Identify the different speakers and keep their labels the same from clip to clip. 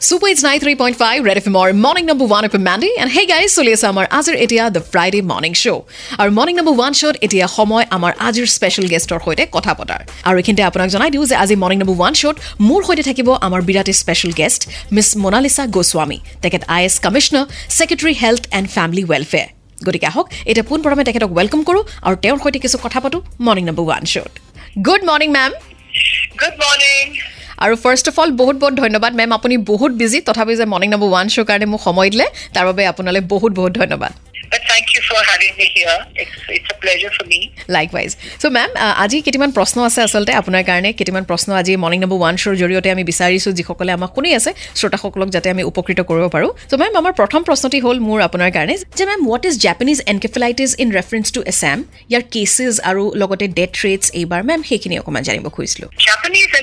Speaker 1: Super It's 93.5 Red FM or Morning Number 1 up in Mandy. And hey guys চলি আছে আমাৰ আজিৰ এতিয়া দ্য ফ্ৰাইডে মৰ্ণিং শ্ব' আৰু মৰ্ণিং নম্বৰ ওৱান শ্ব'ত এতিয়া সময় আমাৰ আজিৰ স্পেচিয়েল গেষ্টৰ সৈতে কথা পতাৰ আৰু এইখিনিতে আপোনাক জনাই দিওঁ যে আজি মৰ্ণিং নম্বৰ ওৱান শ্ব'ত মোৰ সৈতে থাকিব আমাৰ বিৰাটেই স্পেচিয়েল গেষ্ট মিছ মনালিছা গোস্বামী তেখেত IAS commissioner secretary health and family welfare গতিকে আহক এতিয়া পোনপ্ৰথমে তেখেতক ৱেলকাম কৰোঁ আৰু তেওঁৰ সৈতে কিছু কথা পাতোঁ মৰ্ণিং নম্বৰ ওৱান শ্ব'ত good morning ma'am
Speaker 2: Good morning.
Speaker 1: আৰু ফাৰ্ষ্ট অফ অল বহুত বহুত ধন্যবাদ মেম আপুনি বহুত বিজি তথাপি যে মৰ্ণিং নম্বৰ ওৱান শ্ব' কাৰণে মোক সময় দিলে তাৰ বাবে আপোনালৈ বহুত বহুত ধন্যবাদ।
Speaker 2: But thank you for having me here. It's it's a pleasure for me.
Speaker 1: লাইকৱাইজ চ' মেম আজি কেইটামান প্ৰশ্ন আছে আচলতে আপোনাৰ কাৰণে কেইটামান প্ৰশ্ন আজি মৰ্ণিং নম্বৰ ওৱান শ্ব'ৰ জৰিয়তে আমি বিচাৰিছোঁ যিসকলে আমাক শুনি আছে শ্ৰোতাসকলক যাতে আমি উপকৃত কৰিব পাৰোঁ। চ' মেম আমাৰ প্ৰথম প্ৰশ্নটি হ'ল মোৰ আপোনাৰ কাৰণে যে ma'am what is Japanese encephalitis in reference to Assam year cases আৰু লগতে ডেথ ৰেটছ এইবাৰ মেম সেইখিনি অকণমান জানিব খুজিছিলোঁ।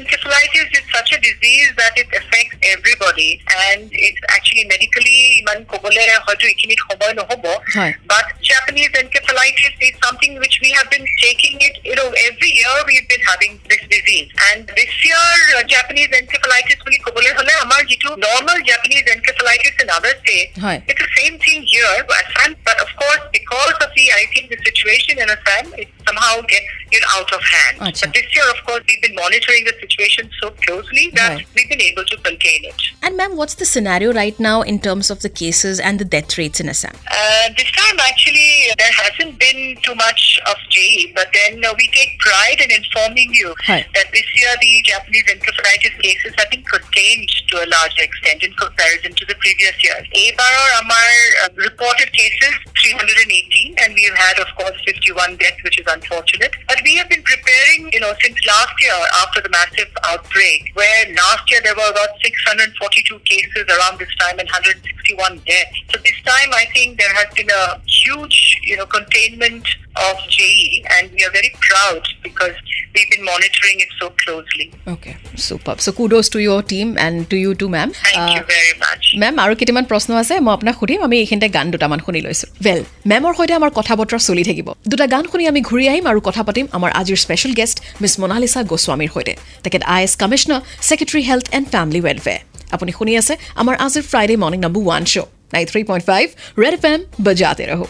Speaker 2: Encephalitis is such a disease that it affects everybody, and it's actually medically ইমান ক'বলে হয়তো এইখিনিত সময় নহ'ব.
Speaker 1: হয়।
Speaker 2: But Japanese encephalitis is something which we have been taking it. You know, every year we've been having this disease, and this year uh, Japanese encephalitis বুলি ক'বলে হ'লে আমাৰ যিটো normal Japanese encephalitis in other states,
Speaker 1: হয়।
Speaker 2: it's the same thing here, Assam. But of course, because of the I think the situation in Assam, it somehow gets you know, out of hand.
Speaker 1: Acha.
Speaker 2: But this year, of course, we've been monitoring the situation so closely that
Speaker 1: Right.
Speaker 2: we've been able to contain it.
Speaker 1: And ma'am, what's the scenario right now in terms of the cases and the death rates in Assam?
Speaker 2: Uh, this time, actually, there hasn't been too much of JE, but then uh, we take pride in informing you that this year the Japanese encephalitis cases have been contained to a large extent in comparison to the previous years. ABAR Amar uh, reported cases 318, and we've had, of course, 51 deaths, which is unfortunate. But we have been preparing, you know, since last year after the massive outbreak, where last year there were about 642 cases around this time and 161 deaths. So this time, I think there has been a huge, you know, containment of JE, and we are very proud because we've been monitoring it so closely.
Speaker 1: Okay, superb. So kudos to your team and to you too, ma'am.
Speaker 2: Thank
Speaker 1: Uh,
Speaker 2: you very much.
Speaker 1: মেম আৰু কেইটামান প্ৰশ্ন আছে মই আপোনাক সুধিম আমি এইখিনিতে গান দুটামান শুনি লৈছোঁ। ৱেল মেমৰ সৈতে আমাৰ কথা বতৰা চলি থাকিব। দুটা গান শুনি আমি ঘূৰি আহিম আৰু কথা পাতিম আমাৰ আজিৰ স্পেচিয়েল গেষ্ট মিছ মনালিছা গোস্বামীৰ সৈতে। তেখেত IAS commissioner secretary health and family welfare আপুনি শুনি আছে আমাৰ আজিৰ Friday morning number one show' nine three point five red F M বজাতে ৰহো